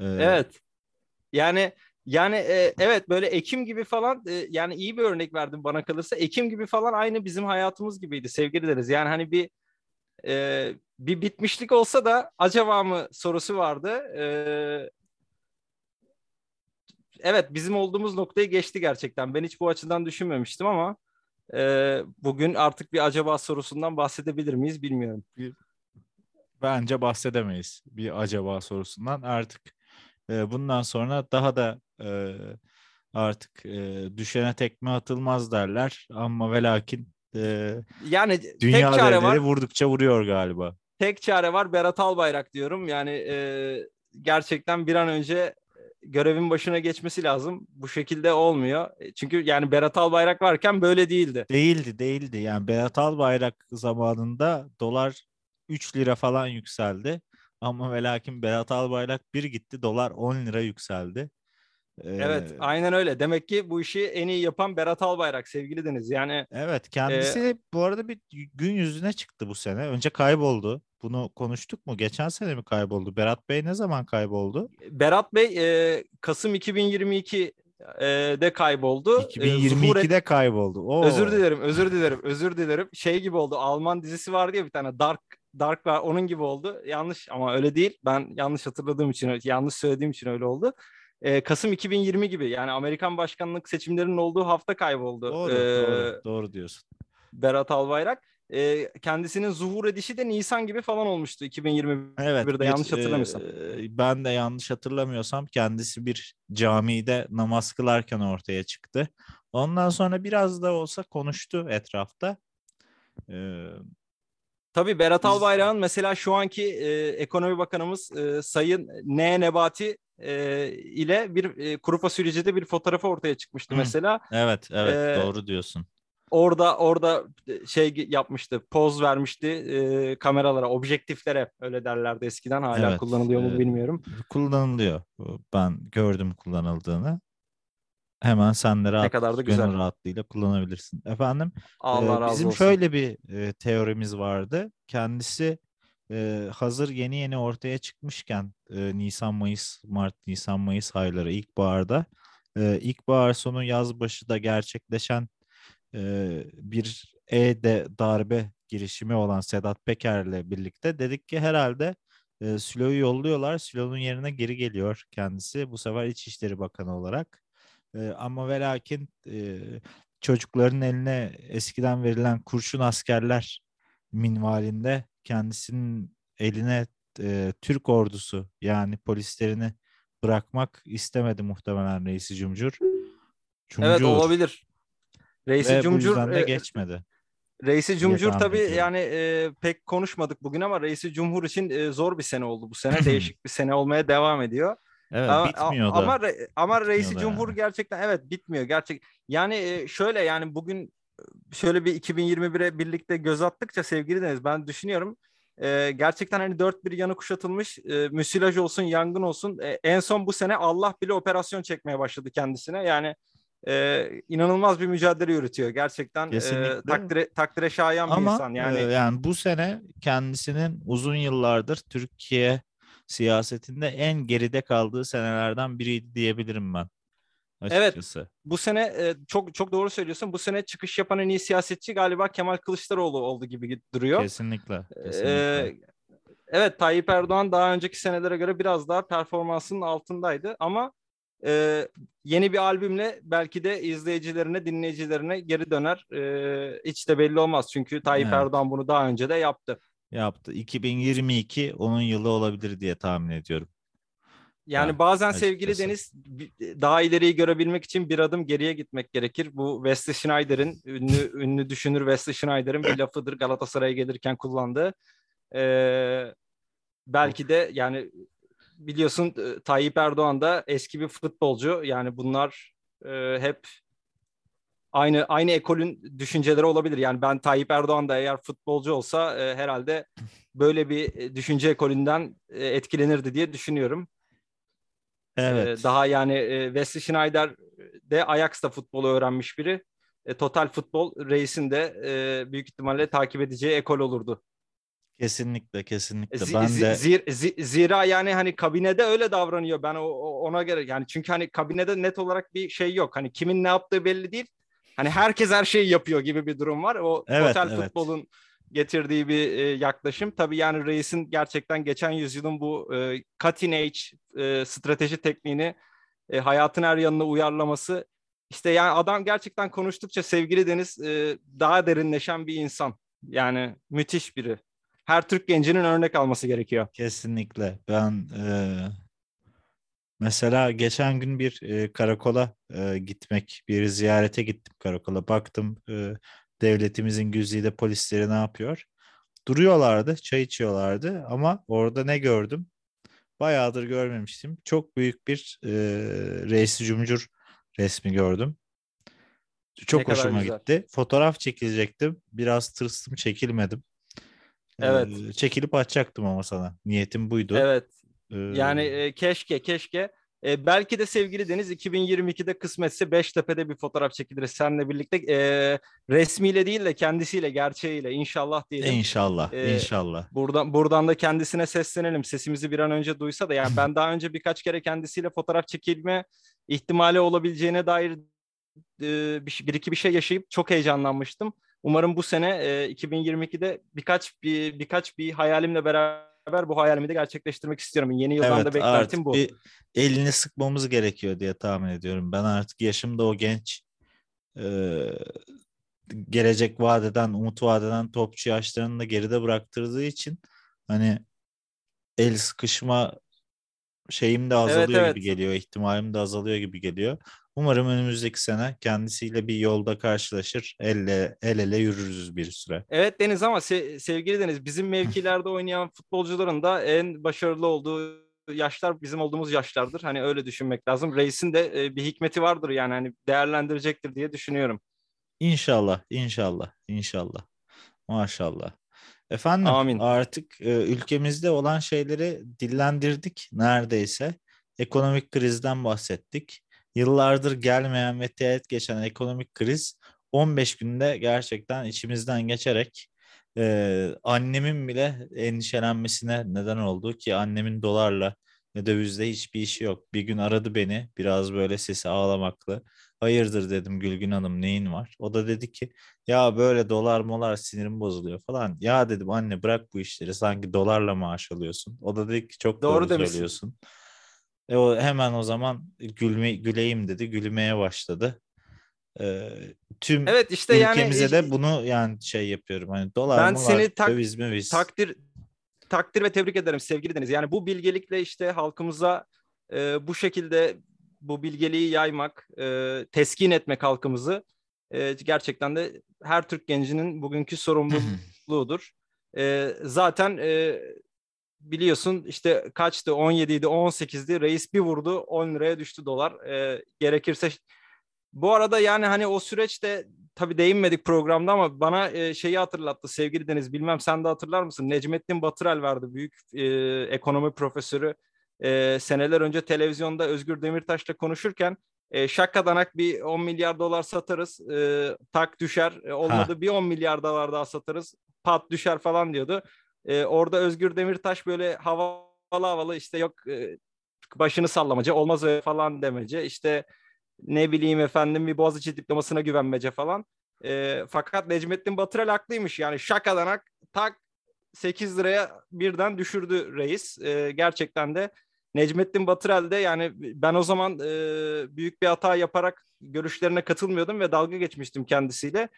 E, Evet. Yani yani e, evet böyle Ekim gibi falan e, yani iyi bir örnek verdim bana kalırsa. Ekim gibi falan aynı bizim hayatımız gibiydi sevgili deriz. Yani hani bir e, bir bitmişlik olsa da acaba mı sorusu vardı. E, evet bizim olduğumuz noktayı geçti gerçekten. Ben hiç bu açıdan düşünmemiştim ama e, bugün artık bir acaba sorusundan bahsedebilir miyiz bilmiyorum. Bence bahsedemeyiz bir acaba sorusundan. Artık e, bundan sonra daha da e, artık e, düşene tekme atılmaz derler. Ama ve lakin e, Yani dünya tek çare var. vurdukça vuruyor galiba. Tek çare var Berat Albayrak diyorum. Yani e, gerçekten bir an önce görevin başına geçmesi lazım. Bu şekilde olmuyor. E, Çünkü yani Berat Albayrak varken böyle değildi. Değildi değildi. Yani Berat Albayrak zamanında dolar 3 lira falan yükseldi. Ama ve lakin Berat Albayrak bir gitti dolar 10 lira yükseldi. Ee, Evet, aynen öyle. Demek ki bu işi en iyi yapan Berat Albayrak sevgili Deniz. Yani Evet kendisi bu arada bir gün yüzüne çıktı bu sene. Önce kayboldu. Bunu konuştuk mu? Geçen sene mi kayboldu? Berat Bey ne zaman kayboldu? Berat Bey e, Kasım 2022'de kayboldu. E, zuhur et- 2022'de kayboldu. Oo. Özür dilerim, özür dilerim, özür dilerim. Şey gibi oldu. Alman dizisi vardı ya bir tane Dark Dark var. Onun gibi oldu. Yanlış ama öyle değil. Ben yanlış hatırladığım için, yanlış söylediğim için öyle oldu. Ee, Kasım 2020 gibi yani Amerikan başkanlık seçimlerinin olduğu hafta kayboldu. Doğru, ee, doğru, doğru diyorsun. Berat Albayrak. Ee, kendisinin zuhur edişi de Nisan gibi falan olmuştu 2021'de Evet, bir, yanlış hatırlamıyorsam. e, ben de yanlış hatırlamıyorsam kendisi bir camide namaz kılarken ortaya çıktı. Ondan sonra biraz da olsa konuştu etrafta. Ee, Tabii Berat Albayrak'ın mesela şu anki e, ekonomi bakanımız e, Sayın N. Nebati e, ile bir e, kuru fasulyecide bir fotoğrafı ortaya çıkmıştı Hı. mesela. evet, evet, Ee, doğru diyorsun. Orada orada şey yapmıştı, poz vermişti e, kameralara, objektiflere öyle derlerdi eskiden. Hala Evet, kullanılıyor mu e, bilmiyorum. Kullanılıyor. Ben gördüm kullanıldığını. Hemen sen de rahat, kadar da gönül güzel. rahatlığıyla kullanabilirsin. Efendim, Allah Ee, razı Bizim olsun. şöyle bir e, teorimiz vardı. Kendisi e, hazır yeni yeni ortaya çıkmışken e, Nisan, Mayıs, Mart, Nisan, Mayıs ayları ilkbaharda e, ilkbahar sonu yaz başı da gerçekleşen e, bir E-de darbe girişimi olan Sedat Peker'le birlikte dedik ki herhalde e, Sülo'yu yolluyorlar. Sülo'nun yerine geri geliyor kendisi. Bu sefer İçişleri Bakanı olarak. E, ama ve lakin e, çocukların eline eskiden verilen kurşun askerler minvalinde kendisinin eline e, Türk ordusu yani polislerini bırakmak istemedi muhtemelen reisi Cumhur. Evet Cumhur. olabilir. Reisi Ve bu Cumhur yüzden de e, geçmedi. Reisi Cumhur tabii yani e, pek konuşmadık bugün ama Reisi Cumhur için e, zor bir sene oldu bu sene. *clears throat* Değişik bir sene olmaya devam ediyor. Evet ama, bitmiyor da. ama re- ama Bitmiyor Reisi da Cumhur yani. gerçekten evet bitmiyor gerçek. Yani e, şöyle yani bugün şöyle bir 2021'e birlikte göz attıkça sevgili Deniz ben düşünüyorum. e, gerçekten hani dört bir yanı kuşatılmış e, müsilaj olsun yangın olsun E, en son bu sene Allah bile operasyon çekmeye başladı kendisine yani e, inanılmaz bir mücadele yürütüyor gerçekten e, takdire, takdire şayan bir Ama insan yani e, yani bu sene kendisinin uzun yıllardır Türkiye siyasetinde en geride kaldığı senelerden biriydi diyebilirim ben. Evet. Açıkçası. bu sene e, çok çok doğru söylüyorsun bu sene çıkış yapan en iyi siyasetçi galiba Kemal Kılıçdaroğlu oldu gibi duruyor. Kesinlikle. Ee, kesinlikle. evet Tayyip Erdoğan daha önceki senelere göre biraz daha performansının altındaydı ama e, yeni bir albümle belki de izleyicilerine, dinleyicilerine geri döner. E, hiç de belli olmaz çünkü Tayyip Evet. Erdoğan bunu daha önce de yaptı. Yaptı. 2022 onun yılı olabilir diye tahmin ediyorum. Yani Ben bazen açıkçası. sevgili Deniz daha ileriyi görebilmek için bir adım geriye gitmek gerekir. Bu Wesley Schneider'in ünlü *laughs* ünlü düşünür Wesley Schneider'in bir lafıdır Galatasaray'a gelirken kullandığı. Ee, belki de yani biliyorsun e, Tayyip Erdoğan da eski bir futbolcu. Yani bunlar e, hep aynı aynı ekolün düşünceleri olabilir. Yani ben Tayyip Erdoğan da eğer futbolcu olsa e, herhalde böyle bir e, düşünce ekolünden e, etkilenirdi diye düşünüyorum. Evet. Ee, daha yani e, Wesley Schneider de Ajax'ta futbolu öğrenmiş biri. E, Total Futbol Reis'in de e, büyük ihtimalle takip edeceği ekol olurdu. Kesinlikle kesinlikle. Zi- ben zi- de zir- zi- zira yani hani kabinede öyle davranıyor. Ben o- ona göre yani çünkü hani kabinede net olarak bir şey yok. Hani kimin ne yaptığı belli değil. Hani herkes her şeyi yapıyor gibi bir durum var. O Evet, total evet. futbolun getirdiği bir e, yaklaşım. Tabii yani Reis'in gerçekten geçen yüzyılın bu e, cutting edge e, strateji tekniğini e, hayatın her yanına uyarlaması işte yani adam gerçekten konuştukça sevgili Deniz e, daha derinleşen bir insan. Yani müthiş biri. Her Türk gencinin örnek alması gerekiyor. kesinlikle. Ben e, mesela geçen gün bir e, karakola e, gitmek, bir ziyarete gittim karakola. Baktım e, devletimizin güzide polisleri ne yapıyor? Duruyorlardı, çay içiyorlardı ama orada ne gördüm? Bayağıdır görmemiştim. Çok büyük bir e, reisi cumhur resmi gördüm. Çok Ne hoşuma gitti. Fotoğraf çekilecektim. Biraz tırstım, çekilmedim. Ee, Evet. çekilip açacaktım ama sana. Niyetim buydu. Evet. Ee, Yani e, keşke keşke. E, belki de sevgili Deniz 2022'de kısmetse Beştepe'de bir fotoğraf çekiliriz seninle birlikte. E, resmiyle değil de kendisiyle, gerçeğiyle inşallah diyelim. İnşallah, Ee, inşallah. Buradan buradan da kendisine seslenelim. Sesimizi bir an önce duysa da yani *laughs* ben daha önce birkaç kere kendisiyle fotoğraf çekilme ihtimali olabileceğine dair e, bir, bir iki bir şey yaşayıp çok heyecanlanmıştım. Umarım bu sene e, 2022'de birkaç bir birkaç bir hayalimle beraber bu hayalimi de gerçekleştirmek istiyorum. Yeni yıldan da Evet, beklentim artık bu. bir elini sıkmamız gerekiyor diye tahmin ediyorum. Ben artık yaşımda o genç e, gelecek vadeden, umut vadeden topçu yaşlarını da geride bıraktırdığı için hani el sıkışma şeyim de azalıyor evet. gibi geliyor, ihtimalim de azalıyor gibi geliyor. Umarım önümüzdeki sene kendisiyle bir yolda karşılaşır, elle el ele yürürüz bir süre. Evet Deniz ama se- sevgili Deniz bizim mevkilerde oynayan futbolcuların da en başarılı olduğu yaşlar bizim olduğumuz yaşlardır. Hani öyle düşünmek lazım. Reis'in de e, bir hikmeti vardır yani hani değerlendirecektir diye düşünüyorum. İnşallah, inşallah, inşallah. Maşallah. Efendim Amin. artık e, ülkemizde olan şeyleri dillendirdik neredeyse. Ekonomik krizden bahsettik. Yıllardır gelmeyen ve teğet geçen ekonomik kriz 15 günde gerçekten içimizden geçerek e, annemin bile endişelenmesine neden oldu ki annemin dolarla ve dövizde hiçbir işi yok. Bir gün aradı beni biraz böyle sesi ağlamaklı. Hayırdır dedim Gülgün Hanım neyin var? O da dedi ki ya böyle dolar molar sinirim bozuluyor falan. Ya dedim anne bırak bu işleri sanki dolarla maaş alıyorsun. O da dedi ki çok Doğru doğru, demişsin. E o hemen o zaman gülme, güleyim dedi. Gülmeye başladı. Ee, tüm Evet işte yani ülkemize e, de bunu yani şey yapıyorum. Hani dolar Ben molar, seni tak- döviz müviz. takdir takdir ve tebrik ederim sevgili Deniz. Yani bu bilgelikle işte halkımıza e, bu şekilde bu bilgeliği yaymak, e, teskin etmek halkımızı e, gerçekten de her Türk gencinin bugünkü *laughs* sorumluluğudur. E, zaten e, biliyorsun işte kaçtı 17 idi 18'di reis bir vurdu 10 liraya düştü dolar. E, gerekirse bu arada yani hani o süreçte tabii değinmedik programda ama bana e, şeyi hatırlattı sevgili Deniz. Bilmem sen de hatırlar mısın? Necmettin Batırel vardı büyük e, ekonomi profesörü. E, seneler önce televizyonda Özgür Demirtaş'la konuşurken e, şakadanak bir 10 milyar dolar satarız. E, tak düşer. E, olmadı bir 10 milyar dolar daha satarız. Pat düşer falan diyordu. E, orada Özgür Demirtaş böyle havalı havalı işte yok e, başını sallamacı olmaz öyle falan demece. İşte ne bileyim efendim bir Boğaziçi diplomasına güvenmece falan. E, fakat Necmettin Batırel haklıymış. Yani şakadanak tak 8 liraya birden düşürdü reis. E, gerçekten de Necmettin Batırel de yani ben o zaman e, büyük bir hata yaparak görüşlerine katılmıyordum ve dalga geçmiştim kendisiyle.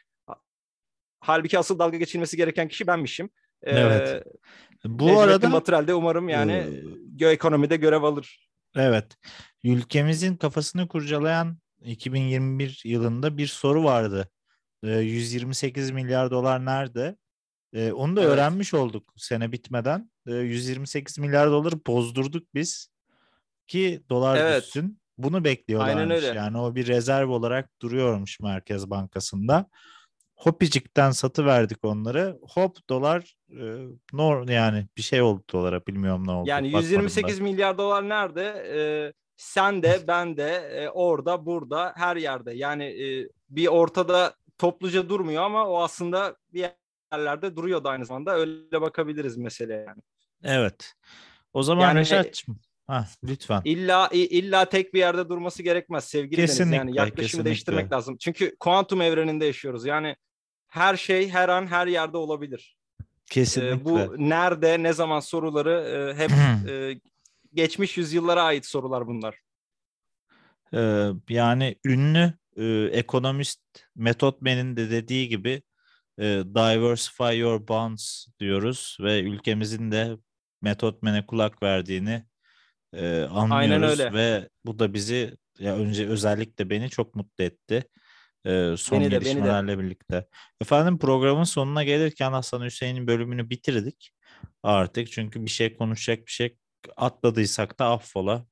Halbuki asıl dalga geçilmesi gereken kişi benmişim. E, Evet. Bu Necmettin arada Batırel de umarım yani e, ekonomide görev alır. Evet. Ülkemizin kafasını kurcalayan 2021 yılında bir soru vardı. Ee, 128 milyar dolar nerede? Ee, onu da Evet. öğrenmiş olduk sene bitmeden. Ee, 128 milyar doları bozdurduk biz ki dolar Evet. düşsün. Bunu bekliyorlarmış. öyle. Yani o bir rezerv olarak duruyormuş Merkez Bankası'nda. Hopicik'ten satı verdik onları. Hop dolar e, nor yani bir şey oldu dolara bilmiyorum ne oldu. Yani Bakmadım da. 128 milyar dolar nerede? Ee, sen de *laughs* ben de e, orada burada her yerde. Yani e, bir ortada topluca durmuyor ama o aslında bir yerlerde duruyor da aynı zamanda. Öyle bakabiliriz meseleye yani. Evet. O zaman Yani Reşat'cığım ha, lütfen. İlla illa tek bir yerde durması gerekmez sevgili Deniz. Kesinlikle, Yani yaklaşımı kesinlikle. değiştirmek lazım. Çünkü kuantum evreninde yaşıyoruz. Yani her şey her an her yerde olabilir. Kesinlikle. bu nerede ne zaman soruları e, hep e, geçmiş yüzyıllara ait sorular bunlar. Ee, yani ünlü e, ekonomist Metotmen'in de dediği gibi e, diversify your bonds diyoruz ve ülkemizin de Metotmen'e kulak verdiğini e, anlıyoruz öyle. ve bu da bizi ya önce özellikle beni çok mutlu etti. E, son Beni de, beni de. gelişmelerle birlikte. Efendim programın sonuna gelirken Hasan Hüseyin'in bölümünü bitirdik artık. Çünkü bir şey konuşacak bir şey atladıysak da affola.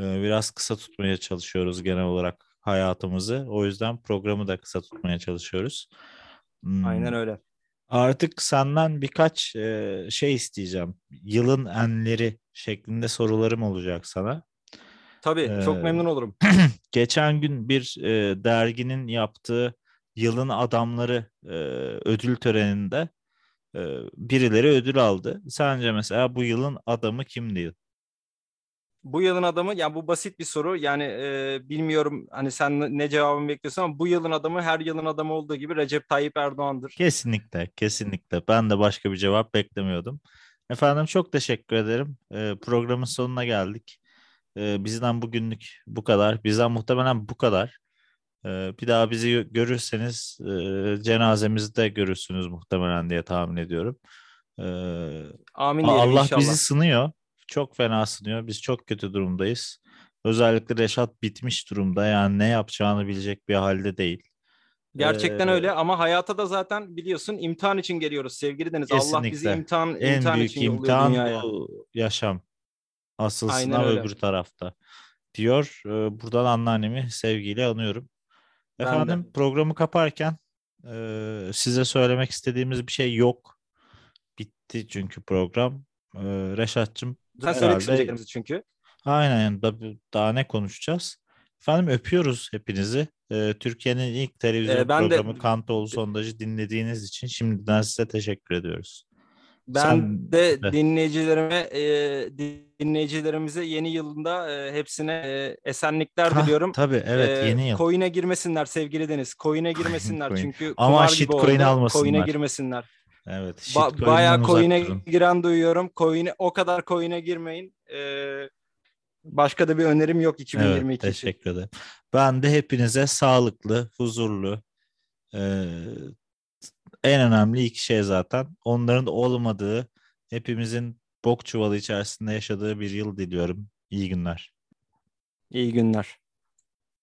E, biraz kısa tutmaya çalışıyoruz genel olarak hayatımızı. O yüzden programı da kısa tutmaya çalışıyoruz. Hmm, Aynen öyle. Artık senden birkaç e, şey isteyeceğim. Yılın enleri şeklinde sorularım olacak sana. Tabii çok Ee, memnun olurum. *clears throat* Geçen gün bir e, derginin yaptığı yılın adamları e, ödül töreninde e, birileri ödül aldı. Sence mesela bu yılın adamı kimdi? Bu yılın adamı yani bu basit bir soru. Yani e, bilmiyorum hani sen ne cevabını bekliyorsun ama bu yılın adamı her yılın adamı olduğu gibi Recep Tayyip Erdoğan'dır. Kesinlikle, kesinlikle. Ben de başka bir cevap beklemiyordum. Efendim çok teşekkür ederim. E, programın sonuna geldik. E, bizden bugünlük bu kadar. Bizden muhtemelen bu kadar. E, bir daha bizi gö- görürseniz e, cenazemizde görürsünüz muhtemelen diye tahmin ediyorum. E, Amin Allah inşallah. bizi sınıyor. Çok fena sınıyor. Biz çok kötü durumdayız. Özellikle Reşat bitmiş durumda. Yani ne yapacağını bilecek bir halde değil. Gerçekten Ee, öyle ama hayata da zaten biliyorsun imtihan için geliyoruz sevgili Deniz. Allah bizi Kesinlikle. imtihan En imtihan büyük için imtihan bu yaşam. Asıl Aynen sınav öyle. öbür tarafta. Diyor. Ee, Buradan anneannemi sevgiyle anıyorum. Ben de. Efendim programı kaparken e, size söylemek istediğimiz bir şey yok. Bitti çünkü program. Ee, Reşat'cığım Sen isteyeceklerimizi çünkü. aynen da, daha ne konuşacağız? Efendim öpüyoruz hepinizi. Ee, Türkiye'nin ilk televizyon Ee, ben de- programı Kantoğlu Sondajı dinlediğiniz için şimdiden size teşekkür ediyoruz. Ben Sen de dinleyicilerime, e, dinleyicilerimize yeni yılında e, hepsine e, esenlikler Hah, diliyorum. tabii evet E, yeni yıl. Coin'e girmesinler sevgili Deniz. Coin'e girmesinler coin. çünkü Ama shitcoin oldu. almasınlar. Coin'e girmesinler. Evet. Ba- shitcoin'den bayağı coin'e giren duyuyorum. Coin'e o kadar coin'e girmeyin. E, başka da bir önerim yok 2022 Evet, için. teşekkür ederim. Ben de hepinize sağlıklı, huzurlu, e, en önemli iki şey zaten. Onların olmadığı, hepimizin bok çuvalı içerisinde yaşadığı bir yıl diliyorum. İyi günler. İyi günler.